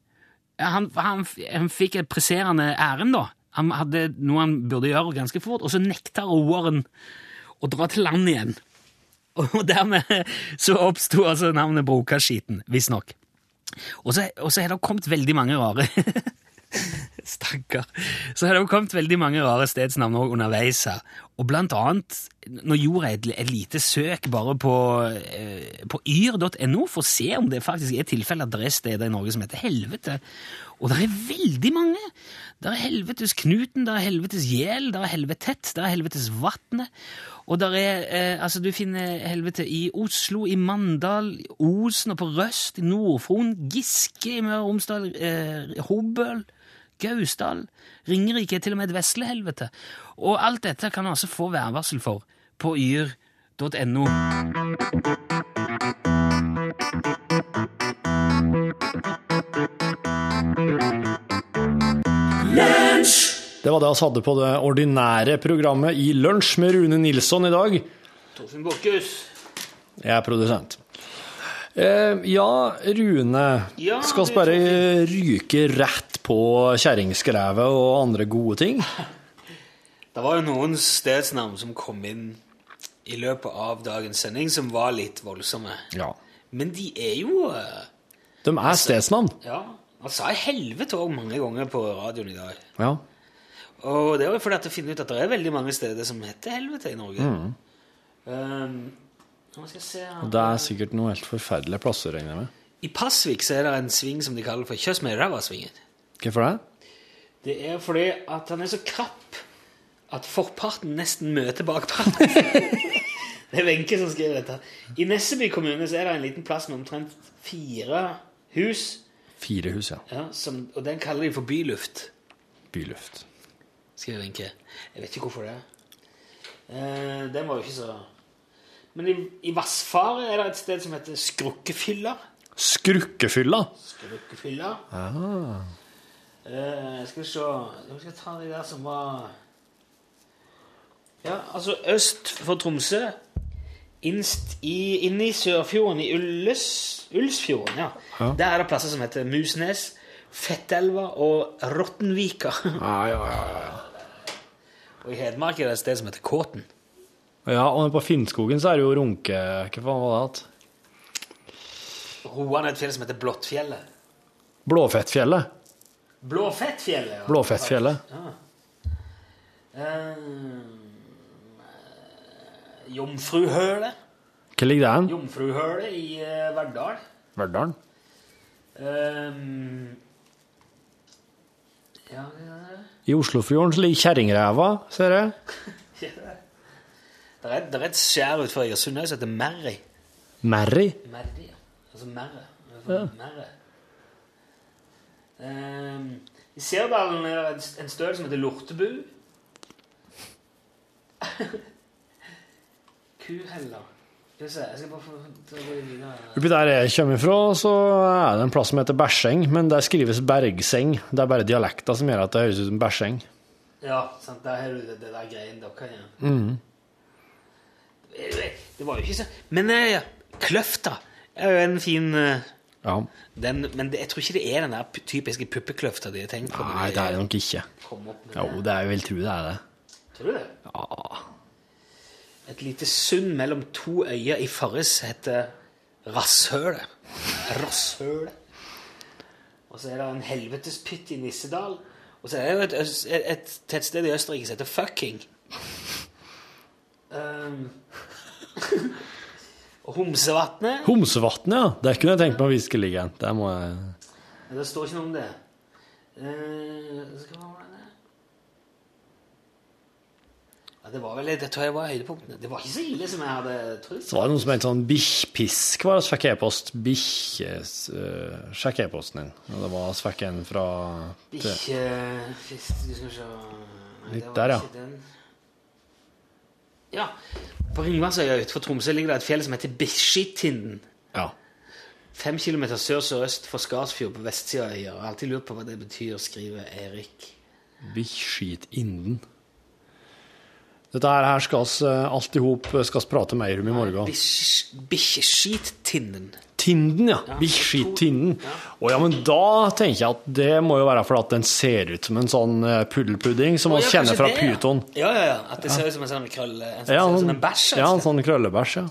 han, han, han fikk et presserende ærend, da. Han hadde noe han burde gjøre ganske fort, og så nekta roeren å dra til land igjen. Og dermed så oppsto altså navnet Brokaskiten, visstnok. Og og så har det kommet veldig mange rare (laughs) (laughs) Stakkar. Så har det jo kommet veldig mange rare stedsnavn òg underveis her. Og blant annet, nå gjorde jeg et, lite søk bare på, eh, på yr.no for å se om det faktisk er tilfelle at det er steder i Norge som heter Helvete. Og det er veldig mange! Det er Helvetes Knuten, det er Helvetes Gjel, det er Helvetett, det er Helvetes Vatnet. Og der er, eh, altså Du finner helvete i Oslo, i Mandal, i Osen og på Røst, i Nord-Fron, Giske i Møre og Romsdal, eh, Hobøl, Gausdal. Ringerike er til og med et veslehelvete. Og alt dette kan du altså få værvarsel for på yr.no. Det var det vi hadde på det ordinære programmet i Lunsj med Rune Nilsson i dag. Torfinn Bokkhus. Jeg er produsent. Eh, ja, Rune. Ja, skal vi bare ryke rett på kjerringskrevet og andre gode ting? Det var jo noen stedsnavn som kom inn i løpet av dagens sending som var litt voldsomme. Ja. Men de er jo eh, De er stedsnavn. Ja, han sa helvete òg mange ganger på radioen i dag. Ja. Og det var jo fordi at jeg finner ut at det er veldig mange steder som heter helvete i Norge. Um, nå skal jeg se her. Det er sikkert noen helt forferdelige plasser, regner jeg med. I Pasvik så er det en sving som de kaller for Kjøss med ræva-svingen. Hvorfor det? Det er fordi at han er så krapp at forparten nesten møter bakparten. (laughs) det er Wenche som skriver dette. I Nesseby kommune så er det en liten plass med omtrent fire hus, Fire hus, ja. ja, som, og den kaller de for byluft. Byluft. skriver Wenche. Jeg vet ikke hvorfor det. Eh, den var jo ikke så Men i, i Vassfaret er det et sted som heter Skrukkefylla. Skrukkefylla. Skrukkefylla. Ah. Eh, skal vi se Nå skal ta de der som var Ja, altså øst for Tromsø. Innst i, inne i Sørfjorden, i Ulles, Ulsfjorden, ja. Ja. Der er det plasser som heter Musnes, Fettelva og Rottenvika. Ja, ja, ja, ja. og i Hedmark er det et sted som heter Kåten. Ja, og på Finnskogen så er det jo Runke... Hva faen var det igjen? Roan er et fjell som heter Blåttfjellet. Blåfettfjellet. Blåfettfjellet, ja. Blåfettfjellet. Eh, Jomfruhølet. Hva ligger det hen? Jomfruhølet i uh, Verdal. Verdalen. Uh, ja, ja. I Oslofjorden ligger Kjerringræva, ser jeg. (laughs) Det er, det er et skjær utenfor Egersund som heter Merri. Merri. Merri, ja. Altså Merre. Merre. Ehm, I Sirdalen er det en- støl som heter Lortebu. (laughs) Kuheller. Skal vi se, jeg skal bare få ta videre. Oppi der jeg kommer fra, så er det en plass som heter Bæsjeng, men der skrives Bergseng. Det er bare dialekta som gjør at det høres ut som Bæsjeng. Ja, sant, der har du det, det der greien dere ja. Mhm. Det var jo ikke så Men eh, Kløfta er jo en fin eh, Ja. den, Men jeg tror ikke det er den der typiske puppekløfta de har tenkt på. Nei, det er det nok ikke. Jo, det. er jo vel tro det er det. Tror du det? Ja. Et lite sund mellom to øyer i Farris heter Rasshølet. Rasshølet. Og så er det en helvetespytt i Nissedal. Og så er det jo et, et, et tettsted i Østerrike som heter Fucking. Um, (laughs) Homsevatnet Homsevatnet, ja. Der kunne jeg tenkt meg å vise ligger. Der må jeg det står ikke noe om det. Uh, skal det? Ja, det var vel det tror jeg var høydepunktene. Det var ikke så ille som jeg hadde trodd. Så var det noe som het sånn bikkjpisk, var det fikk e-post. Bikkjes... Uh, sjekk e-posten din. Og det var svekken fra Ikke du skal se Nei, Litt det var der, ja. den. Ja. På Ringvassøya utenfor Tromsø ligger det et fjell som heter Bikkjetinden. Ja. Fem kilometer sør sørøst for Skarsfjord på vestsida av øya. Alltid lurt på hva det betyr, skriver Erik. Bikkjetinden. Dette her, skal vi alt i hop skal prate mer om i morgen. Bikkj- Bikkjeskittinden. Tinden, ja. Vichy-tinden. Å ja, men da tenker jeg at det må jo være fordi at den ser ut som en sånn eh, puddelpudding som man Ja, kjenner fra det, ja. Pyton. Ja, ja, ja. At det ser ut som en sånn krølle. En, Ja, som sånn- en bæsj. Ja, en sånn krøllebæsj, ja.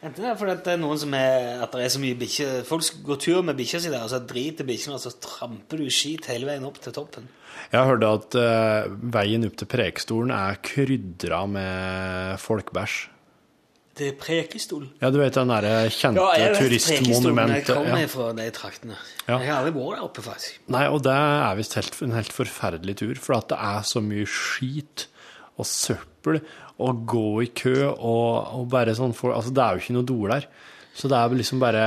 Enten det er fordi det er noen som er At det er så mye bikkjer Folk går tur med bikkja si der, og så driter bikkjene, og så tramper du skit hele veien opp til toppen. Jeg har hørt at uh, veien opp til Prekestolen er krydra med folkbæsj. Det er Prekestol. Ja, du vet den derre kjente Ja, turistmonumentet. Jeg kommer Ja. fra de traktene. Ja. Jeg har aldri vært der oppe, faktisk. Nei, og det er visst helt, en helt forferdelig tur, for at det er så mye skit og søppel og gå i kø og, og bare sånn for, Altså, det er jo ikke noe doer der. Så det er liksom bare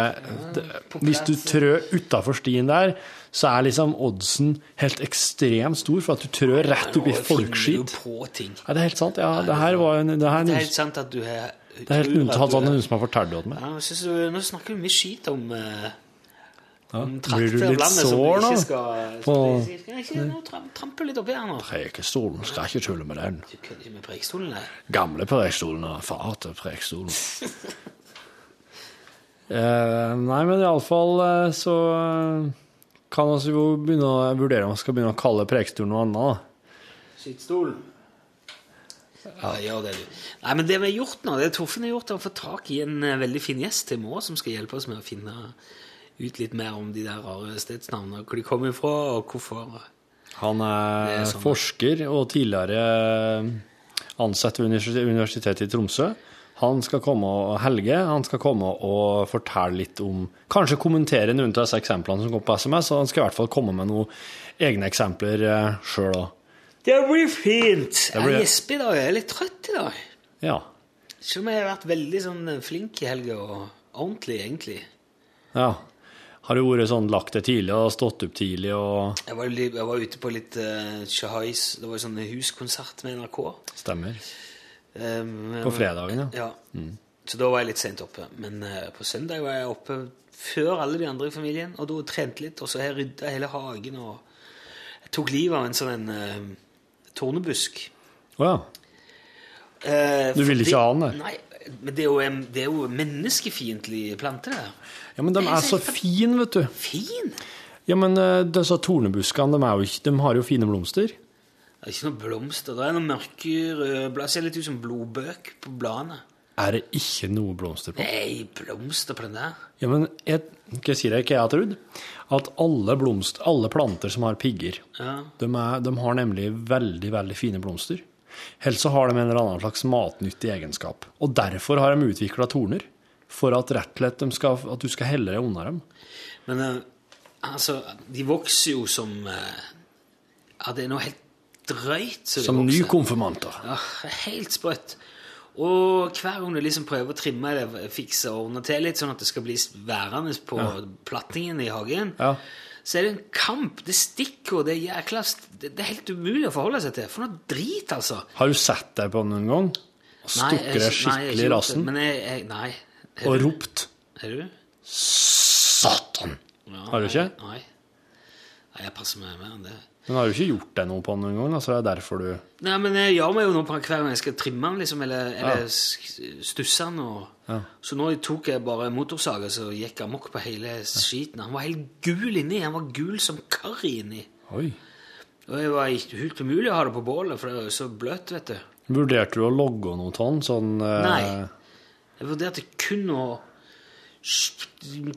det, Hvis du trør utafor stien der, så er liksom oddsen helt ekstremt stor for at du trør rett opp i Nå finner du folkskit. på ting. Ja, det er helt sant. Ja, det her var en, det her, Det er helt sant at du har er helt unntatt sånn hun som har fortalt det til meg. Ja, jeg synes du, Nå snakker vi mye skit om uh, Ja. om Blir du trakter av litt landet som sår vi nå? ikke skal, På- skal, skal jeg ikke nå tram, trampe litt oppi her nå? Prekestolen, skal ikke tulle med den. Du kødder ikke med prekestolen, nei? Gamle Prekestolen og far til Prekestolen. (laughs) eh, nei, men iallfall eh, så eh, kan vi jo begynne å vurdere om vi skal begynne å kalle Prekestolen noe annet. da. Skittstolen. Ja, gjør det, du. Nei, men det vi har gjort nå, det Torfinn har gjort, er å få tak i en eh, veldig fin gjest til morgen som skal hjelpe oss med å finne ut litt mer om de der rare stedsnavnene, hvor de kommer fra, og hvorfor. Han er, er sånn. forsker og tidligere ansatt ved Universitetet i Tromsø. Han skal komme og Helge han skal komme og fortelle litt om Kanskje kommentere noen av disse eksemplene som kom på SMS, og han skal i hvert fall komme med noen egne eksempler sjøl òg. Det blir fint! blir- Jeg gjesper i dag. Jeg er litt trøtt i dag. Ja. Selv om jeg har vært veldig sånn flink i helga og ordentlig, egentlig. ja. Har du vært sånn lagt deg tidlig og stått opp tidlig og Jeg var, jeg var ute på litt uh, shahais. Det var sånn huskonsert med NRK. Stemmer. Um, På fredagen, ja. Ja. Så da var jeg litt sent oppe. Men uh, på søndag var jeg oppe før alle de andre i familien, og da trente litt, og så har jeg rydda hele hagen, og jeg tok livet av en sånn en eh, tornebusk. Å ja. Eh, Du ville ikke ha den? Nei, men det er jo, en- det er jo menneskefiendtlige planter, det. Ja, men de er så fine, vet du. Fin! Ja, men eh, disse tornebuskene, de, er jo ikke, de har jo fine blomster. Det er ikke noen blomster. Det er noen mørke røde blad. Ser litt ut som blodbøk på bladene. Er det ikke noe blomster på? Nei, blomster på den der. Ja, men jeg, skal jeg si deg hva jeg har trodd? At alle, blomst, alle planter som har pigger, Ja. de, er, de har nemlig veldig, veldig fine blomster. Helst så har de en eller annen slags matnyttig egenskap. Og derfor har de utvikla torner. For at rett og slett skal, at du skal helle deg unna dem. Men eh, altså, de vokser jo som eh, Ja, det er noe helt drøyt Som nykonfirmanter. Ja, helt sprøtt. Og hver gang du liksom prøver å trimme det, fikse og ordne til litt, sånn at det skal bli værende på plattingen i hagen, Ja. så er det en kamp. Det stikker, det er jækla Det det er helt umulig å forholde seg til. For noe drit, altså. Har du sett deg på den noen gang? Og stukket deg skikkelig i rasen? rassen Men jeg, jeg Nei. Er og du? ropt Er du? 'Satan'? Ja, Har du ikke? Nei. nei. Jeg passer meg mer enn det. Men har du ikke gjort deg noe på den noen gang? Altså, Så det er derfor du Nei, men jeg gjør meg jo noe på hver gang jeg skal trimme den, liksom, eller, eller sk- stusse den. Og... Ja. Så nå tok jeg bare motorsaga, så gikk amok på hele skiten. Han var helt gul inni. Han var gul som karri inni. Oi. Og det var helt umulig å ha det på bålet, for det var så bløtt, vet du. Vurderte du å logge noe sånn? sånn eh, Nei. Jeg vurderte kun å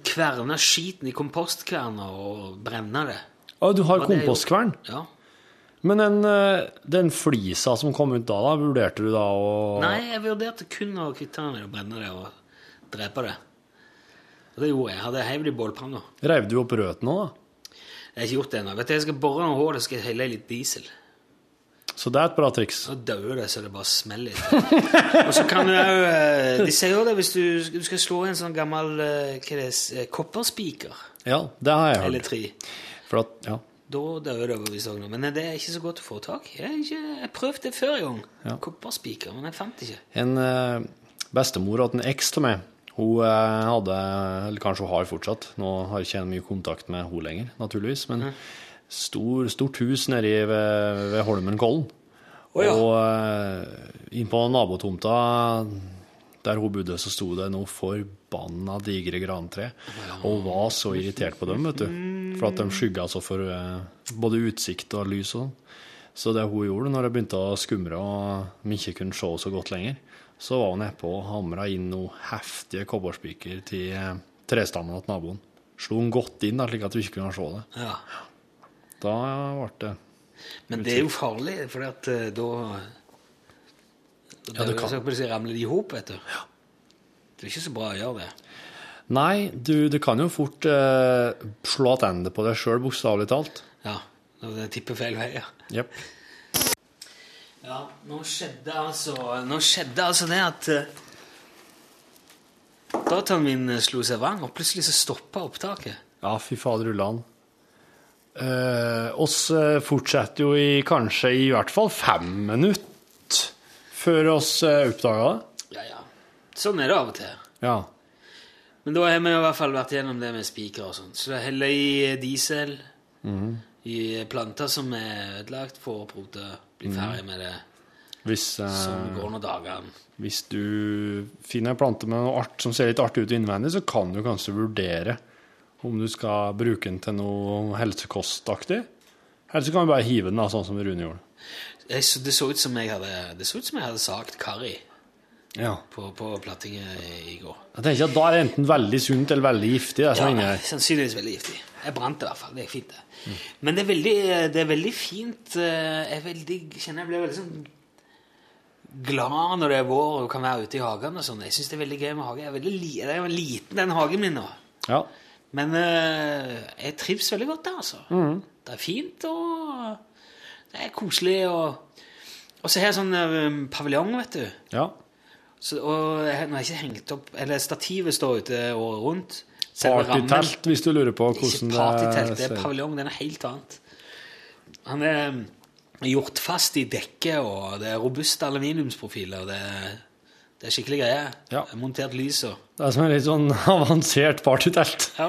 kverne skiten i kompostkverner og brenne det. Å, du har er kompostkvern? Ja. Men den, eh, den flisa som kom ut da, da, vurderte du da å Nei, jeg vurderte kun å kvitte det og brenne det og drepe det. Og det gjorde jeg. Hadde hevet det i bålpanna. Reiv du opp røttene òg, da? Jeg har ikke gjort det ennå. Vet du, Jeg skal bore noen hull og skal helle i litt diesel. Så det er et bra triks. Så dauer det så det bare smeller og så kan du òg De sier jo det hvis du, du skal slå i en sånn gammel eh, hva er det, eh, kopperspiker Ja, det har jeg hørt. eller tre. For at, ja. Da dør det. Men det er ikke så godt å få tak i. Jeg, jeg prøvde det før en gang. Ja. Kopperspiker, men jeg fant det ikke. En eh, bestemor og en eks til meg, hun eh, hadde, eller kanskje hun har fortsatt, nå har jeg ikke mye kontakt med hun lenger, naturligvis, men stor, stort hus nede ved, ved Holmenkollen. Oh, ja. Og eh, inn på nabotomta der hun bodde, så sto det noe forbanna digre grantre. Og hun var så irritert på dem, vet du. For at de skygga så for eh, både utsikt og lys og sånn. Så det hun gjorde når det begynte å skumre og vi ikke kunne se så godt lenger, så var hun nedpå og hamra inn noen heftige kobberspiker til eh, trestammen til naboen. Slo den godt inn, da, slik at du ikke kunne se det. Ja. Da ble det Men det er jo farlig, for at eh, da Ja, det kan. Så ramler de i hop, vet du. Det er ikke så bra å gjøre det. Nei, du, det kan jo fort eh, slå tilbake på deg sjøl, bokstavelig talt. Ja, når det tipper feil vei. Ja. Yep. Ja, nå skjedde altså Nå skjedde altså det at uh, Dataen min eh, slo seg vrang, og plutselig så stoppa opptaket. Ja, fy fader ullan. Eh, oss eh, fortsetter jo i kanskje i hvert fall fem minutter før oss eh, oppdaga det. Sånn er det av og til. Ja. Men da har vi i hvert fall vært gjennom det med spiker og sånn. Så det heller i diesel, i planter som er ødelagt, for å prøve blir bli ferdig med det Hvis, eh, som går noen dager. hvis du finner en plante med noe art som ser litt artig ut innvendig, så kan du kanskje vurdere om du skal bruke den til noe helsekostaktig. Eller så kan du bare hive den, da, sånn som Rune gjorde. Jeg, så det så ut som jeg hadde, det så ut som jeg hadde sagt karri Ja. på, på plattinget i går. Jeg tenker at Da er det enten veldig sunt eller veldig giftig. det inni Ja, jeg... sannsynligvis veldig giftig. Jeg brant det i hvert fall. Det er fint, det. Men det er veldig, det er veldig fint eh, Jeg veldig, kjenner jeg blir veldig sånn glad når det er vår og kan være ute i hagen og sånn. Jeg syns det er veldig gøy med hage. Jeg er veldig li, det er jo liten, den hagen min nå. Ja. Men uh, jeg trives veldig godt der, altså. Det er fint, og det er koselig. Og, og så har jeg sånn uh, paviljong, vet du. ja. Så, og jeg, nå har jeg ikke hengt opp Eller stativet står ute året rundt. Partytelt, hvis du lurer på hvordan det er. Ikke partytelt, det er paviljong. Den er helt annet. Han er mm, gjort fast i dekket, og det er robuste aluminiumsprofiler. Det, er- det er skikkelig greie. Ja. Er Montert lys og Det er som en litt sånn (laughs) avansert partytelt. Ja.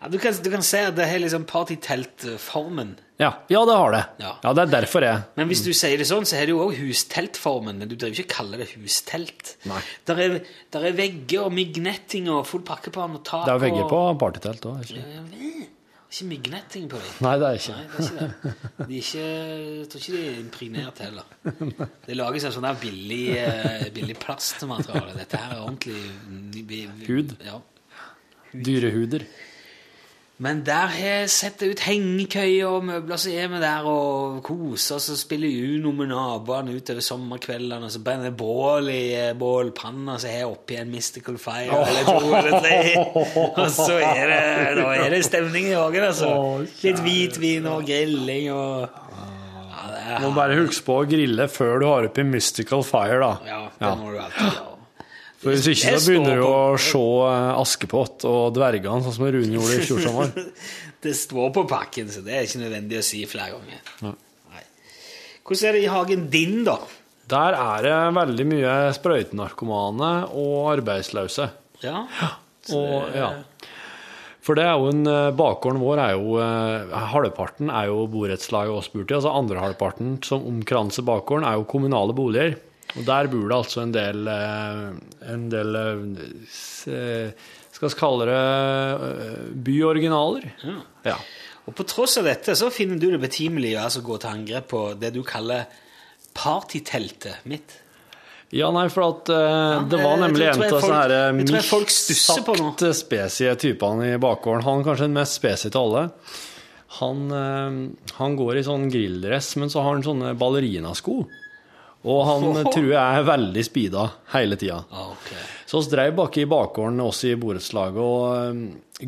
ja du, kan, du kan se at det har liksom partyteltformen. Ja. ja, det har det. Ja. Ja, det er derfor jeg Men hvis du sier det sånn, så har det jo òg husteltformen. Men du driver ikke og kaller det hustelt. Nei. Der er, der er vegger og myggnetting og full pakke på den. Og tak Det er vegger og- på partytelt òg. Ikke myggnetting på dem. Nei, det er ikke. Nei, det er ikke det. De er ikke, jeg tror ikke de er impregnert heller. Det lages en sånn der billig, eh, billig plastmateriale. Dette her er ordentlig Hud. Ja. Dyrehuder. Men der har jeg sett ut hengekøyer og møbler, så er vi der og koser oss og spiller Uno med naboene utover sommerkveldene, og så brenner bål i eh, bålpanna, så har jeg oppi en Mystical Fire eller to (laughs) eller tre. Og så er det, da er det stemning i hagen, altså. Litt hvitvin og grilling og ja, er, Må bare huske på å grille før du har oppi Mystical Fire, da. ja, det må du alltid gjøre. For Hvis ikke så begynner du å se eh, Askepott og dvergene, sånn som Rune gjorde i fjor sommer. (laughs) Det står på pakken, så det er ikke nødvendig å si flere ganger. Nei. Hvordan er det i hagen din, da? Der er det veldig mye sprøytenarkomane og arbeidsløse. Ja. Og, ja. For det er jo en eh, Bakgården vår er jo eh, Halvparten er jo borettslaget og spurt i. Altså andre halvparten som omkranser bakgården, er jo kommunale boliger. Og der bor det altså en del eh, En del eh, eh, Skal vi kalle det byoriginaler. Ja. Ja. Og på tross av dette så finner du det betimelig å altså gå til angrep på det du kaller partyteltet mitt. Ja, nei, for at eh, det var nemlig en av sånne mildt spesie typene i bakgården. Han kanskje den mest spesie til alle. Han, uh, han går i sånn grilldress, men så har han sånne ballerinasko. Og han tror jeg er veldig speeda hele tida. Okay. Så vi drev bak i bakgården, oss i borettslaget, og um,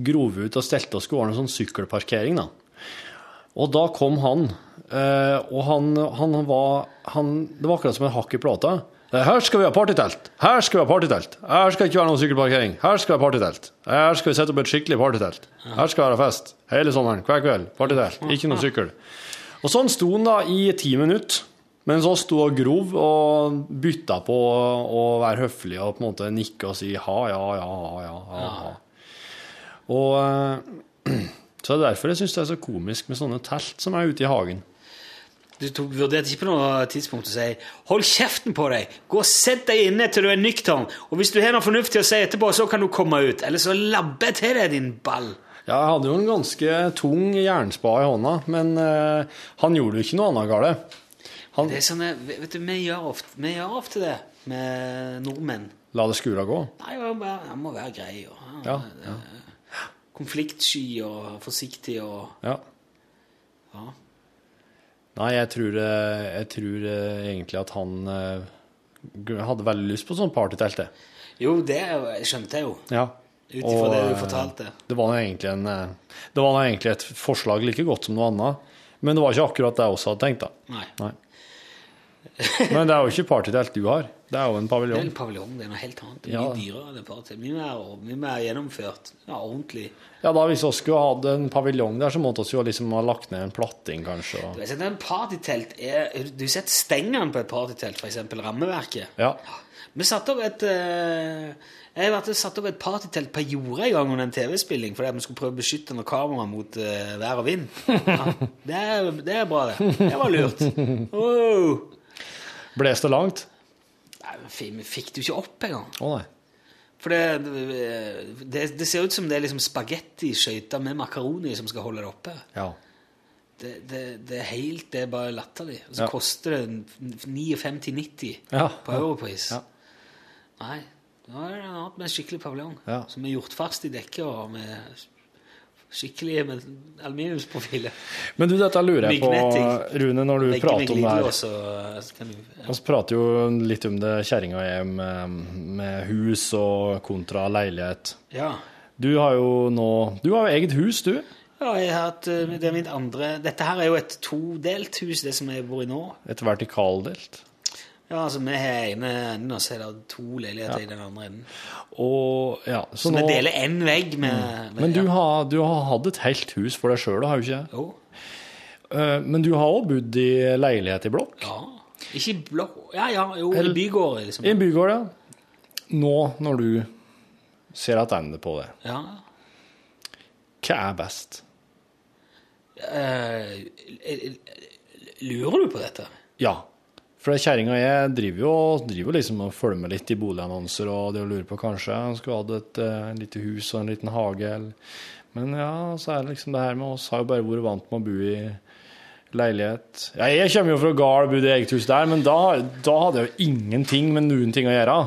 grov ut og stelte oss skulle en sånn sykkelparkering, da. Og da kom han, eh, og han, han var han, Det var akkurat som en hakk i plata. Eh, Her skal vi ha partytelt! Her skal vi ha partytelt! Her skal ikke være noen sykkelparkering! Her skal vi ha partytelt! Her skal vi sette opp et skikkelig partytelt! Her skal det være fest! Hele sommeren, hver kveld. Partytelt. Ikke noe sykkel. Og sånn sto han da i ti minutter. Men så sto og grov og bytta på å være høflig og på en måte nikke og si ha, ja, ja, ja, ja, ja. Og eh, så er det derfor jeg syns det er så komisk med sånne telt som er ute i hagen. Du tok, vurderte ikke på noe tidspunkt å si 'hold kjeften på deg', 'gå og sett deg inne til du er nøktern', og hvis du har noe fornuftig å si etterpå, så kan du komme ut, eller så labber jeg til deg, din ball. Ja, jeg hadde jo en ganske tung jernspa i hånda, men eh, han gjorde jo ikke noe annet galt. Han Det er sånne, vet du, Vi gjør ofte, vi gjør ofte det med nordmenn. la det skura gå. Nei, han må være- grei. Og, Ja, ja, Konfliktsky og forsiktig og ja. ja. Nei, jeg tror, eh, jeg tror eh, egentlig at han eh, hadde veldig lyst på sånn partytelt, det. Jo, det skjønte jeg jo. Ja. Ut ifra det du fortalte. Det var en, det var egentlig et forslag like godt som noe annet. Men det var ikke akkurat det jeg også hadde tenkt, da. Nei. Nei. (laughs) Men det er jo ikke partytelt du har. Det er jo en Det er en paviljong. Det er noe helt annet. Det Ja. Mye dyrere enn et partytelt. Mye mye mer gjennomført. Ja, ordentlig. Ja, da hvis vi skulle hatt en paviljong der, så måtte vi jo liksom ha lagt ned en platting, kanskje. Du Og... har sett en partytelt er, Du har sett stengene på et partytelt, f.eks. rammeverket. Ja. Vi satte opp et eh, Jeg har vært satt opp et partytelt på jordet en gang under en TV-spilling fordi vi skulle prøve å beskytte noen kameraer mot eh, vær og vind. (laughs) Ja, det, er, det er bra, det. Det var lurt. Oh. Bles det langt? Nei, fikk det jo ikke opp engang. Å nei. For det, det, det ser ut som det er liksom spagettiskøyter med makaroni som skal holde det oppe. Ja. Det, det, det er helt Det er bare latterlig. Og så Ja. koster det 59,90 Ja. på Europris. Ja. Nei, nå er det noe med skikkelig paviljong. Som er gjort fast i dekket og med skikkelige med aluminiumsprofiler. Men du, dette lurer jeg på, Rune, når du prater om det her. glidelås, og så kan du ja. Vi prater jo litt om det kjerringa er med, med hus og kontra leilighet. ja. Du har jo nå Du har jo eget hus, du. Ja, jeg har hatt, eh, det er mitt andre Dette her er jo et todelt hus, det som jeg bor i nå. Et vertikaldelt. Ja, altså Vi har ene enden, og så er det to leiligheter i den andre enden. Og ja, så, Så vi nå deler én vegg med, med Men du har, du har hatt et helt hus for deg sjøl, har du ikke? Jo. Uh, Men du har òg bodd i leilighet i blokk? Ja. Ikke i blokk Ja, ja, jo, i bygård, liksom. I en bygård, ja. Nå når du ser tilbake på det, Ja. hva er best? Uh, lurer du på dette? Ja. For kjerringa jeg driver jo, driver jo liksom og følger med litt i boligannonser, og det å lure på kanskje hun skulle hatt et uh, lite hus og en liten hage. Eller. Men ja, så er det liksom det her med oss har jo bare vært vant med å bo i leilighet. Ja, jeg kommer jo fra gard og bodde i eget hus der, men da, da hadde jeg jo ingenting med noen ting å gjøre.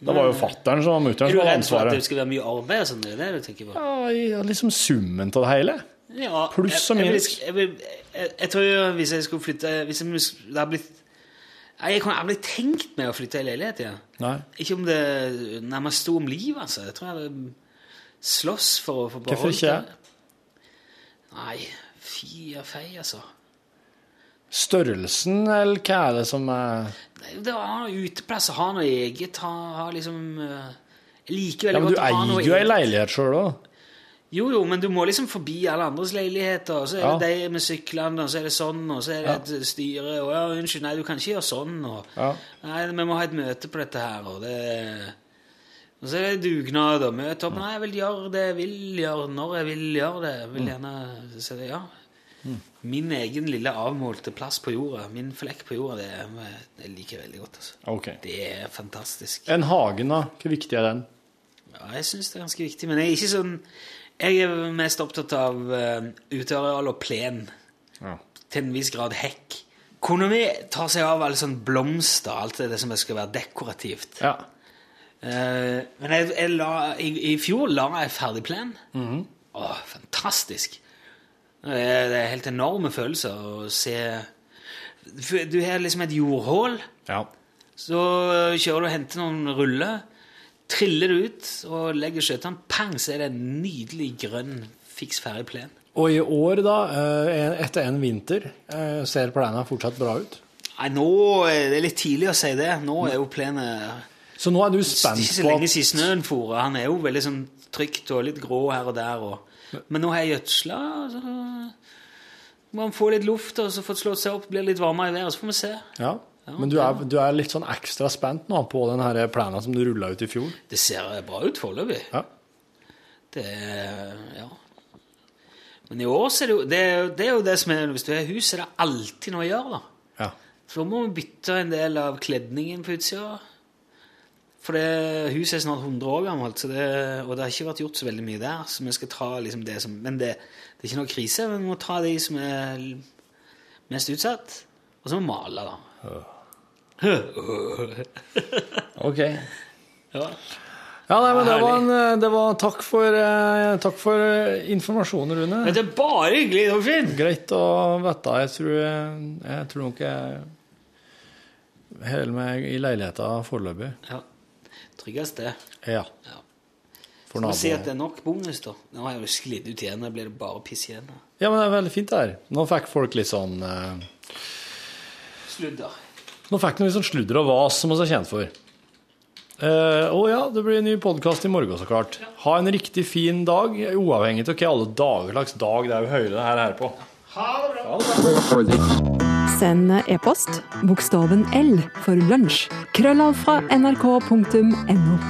Da var jo fattern som var Er mutter'n du som hadde redd for at det ansvaret. skal være mye arbeid? og sånn, Det er det du tenker på? Ja, liksom summen av det hele. Ja, Pluss og minus. Jeg, jeg, jeg tror jo hvis jeg skulle flytte hvis jeg, det har blitt Nei, Jeg kunne aldri tenkt meg å flytte i leilighet igjen. Ja. Ikke om det nærmest sto om liv, altså. Jeg tror jeg vil slåss for å få Hvorfor ikke? Nei, fy og fei, altså. Størrelsen, eller hva er det som er Nei, Det å noe uteplass, ha noe eget, ha, ha liksom eh, Jeg liker veldig ja, du godt å ha noe eier jo ei leilighet sjøl òg. Jo, jo, men du må liksom forbi alle andres leiligheter, og så er Ja. det de med syklene, og så er det sånn, og så er det et styre, og ja, unnskyld, nei, du kan ikke gjøre sånn, og Ja. nei, vi må ha et møte på dette her, og det Og så er det dugnad og møte opp. Nei, jeg vil gjøre det jeg vil gjøre, når jeg vil gjøre det. Jeg vil gjerne så det, Ja. Min egen lille avmålte plass på jorda, min flekk på jorda, det, det liker jeg veldig godt. Altså. Ok. Det er fantastisk. En hagen, da? Hvor viktig er den? Ja, jeg syns det er ganske viktig, men jeg er ikke sånn Jeg er mest opptatt av uh, uteareal og plen. Ja. Til en viss grad hekk. Kunne vi ta seg av alle sånne blomster, alt det som skal være dekorativt? ja. Uh, men jeg, jeg la, i, i fjor la jeg ferdig plen. Mhm. Åh, fantastisk. Det er, det er helt enorme følelser å se Du har liksom et jordhull. ja. Så kjører du og henter noen ruller, triller det ut og legger skjøtene. Pang, så er det en nydelig grønn, fiks ferdig plen. Og i år, da, eh, etter en vinter, eh, ser plena fortsatt bra ut? Nei, nå er det litt tidlig å si det. Nå er jo plenet Så nå er du spent på ikke så lenge siden snøen for. Han er jo veldig sånn trygt og litt grå her og der. Og, men nå har jeg gjødsla, så må han få litt luft og så fått slått seg opp, blir litt varmere i været, så får vi se. Ja. Men du er, du er litt sånn ekstra spent nå på den her plenen som du rulla ut i fjor? Det ser bra ut foreløpig. Ja. Det er Ja. Men i år så er det jo det, er det er jo det som er Hvis du har hus, så er det alltid noe å gjøre, da. Ja. Så da må vi bytte en del av kledningen på utsida. For det, huset er snart 100 år gammelt, så det, og det har ikke vært gjort så veldig mye der. Så vi skal ta liksom det som Men det, det er ikke noe krise. Men vi må ta de som er mest utsatt. Og så må vi male, da. Ok. (laughs) Ja. Ja, nei, men det var, en, eh, det var Takk for, eh, takk for eh, informasjonen, Rune. Men det er bare hyggelig, Dagfinn! Greit å vite. Jeg tror, jeg, tror nok jeg holder meg i leiligheta foreløpig. Ja. Tryggest det. Ja. Ja. For naboen. si at det er nok bonus, da. Nå har jeg jo sklidd ut igjen. Da blir det bare piss igjen. Ja, men det er veldig fint det her. Nå fikk folk litt sånn eh, Sludder. Nå fikk de litt sånn sludder og vas, som vi er kjent for. Eh, og ja, det blir en ny podkast i morgen, så klart. Ha en riktig fin dag, uavhengig av hva alle dager slags dag det er vi hører det her, her på. Send e-post bokstaven L for lunsj. Krøllav fra nrk.no.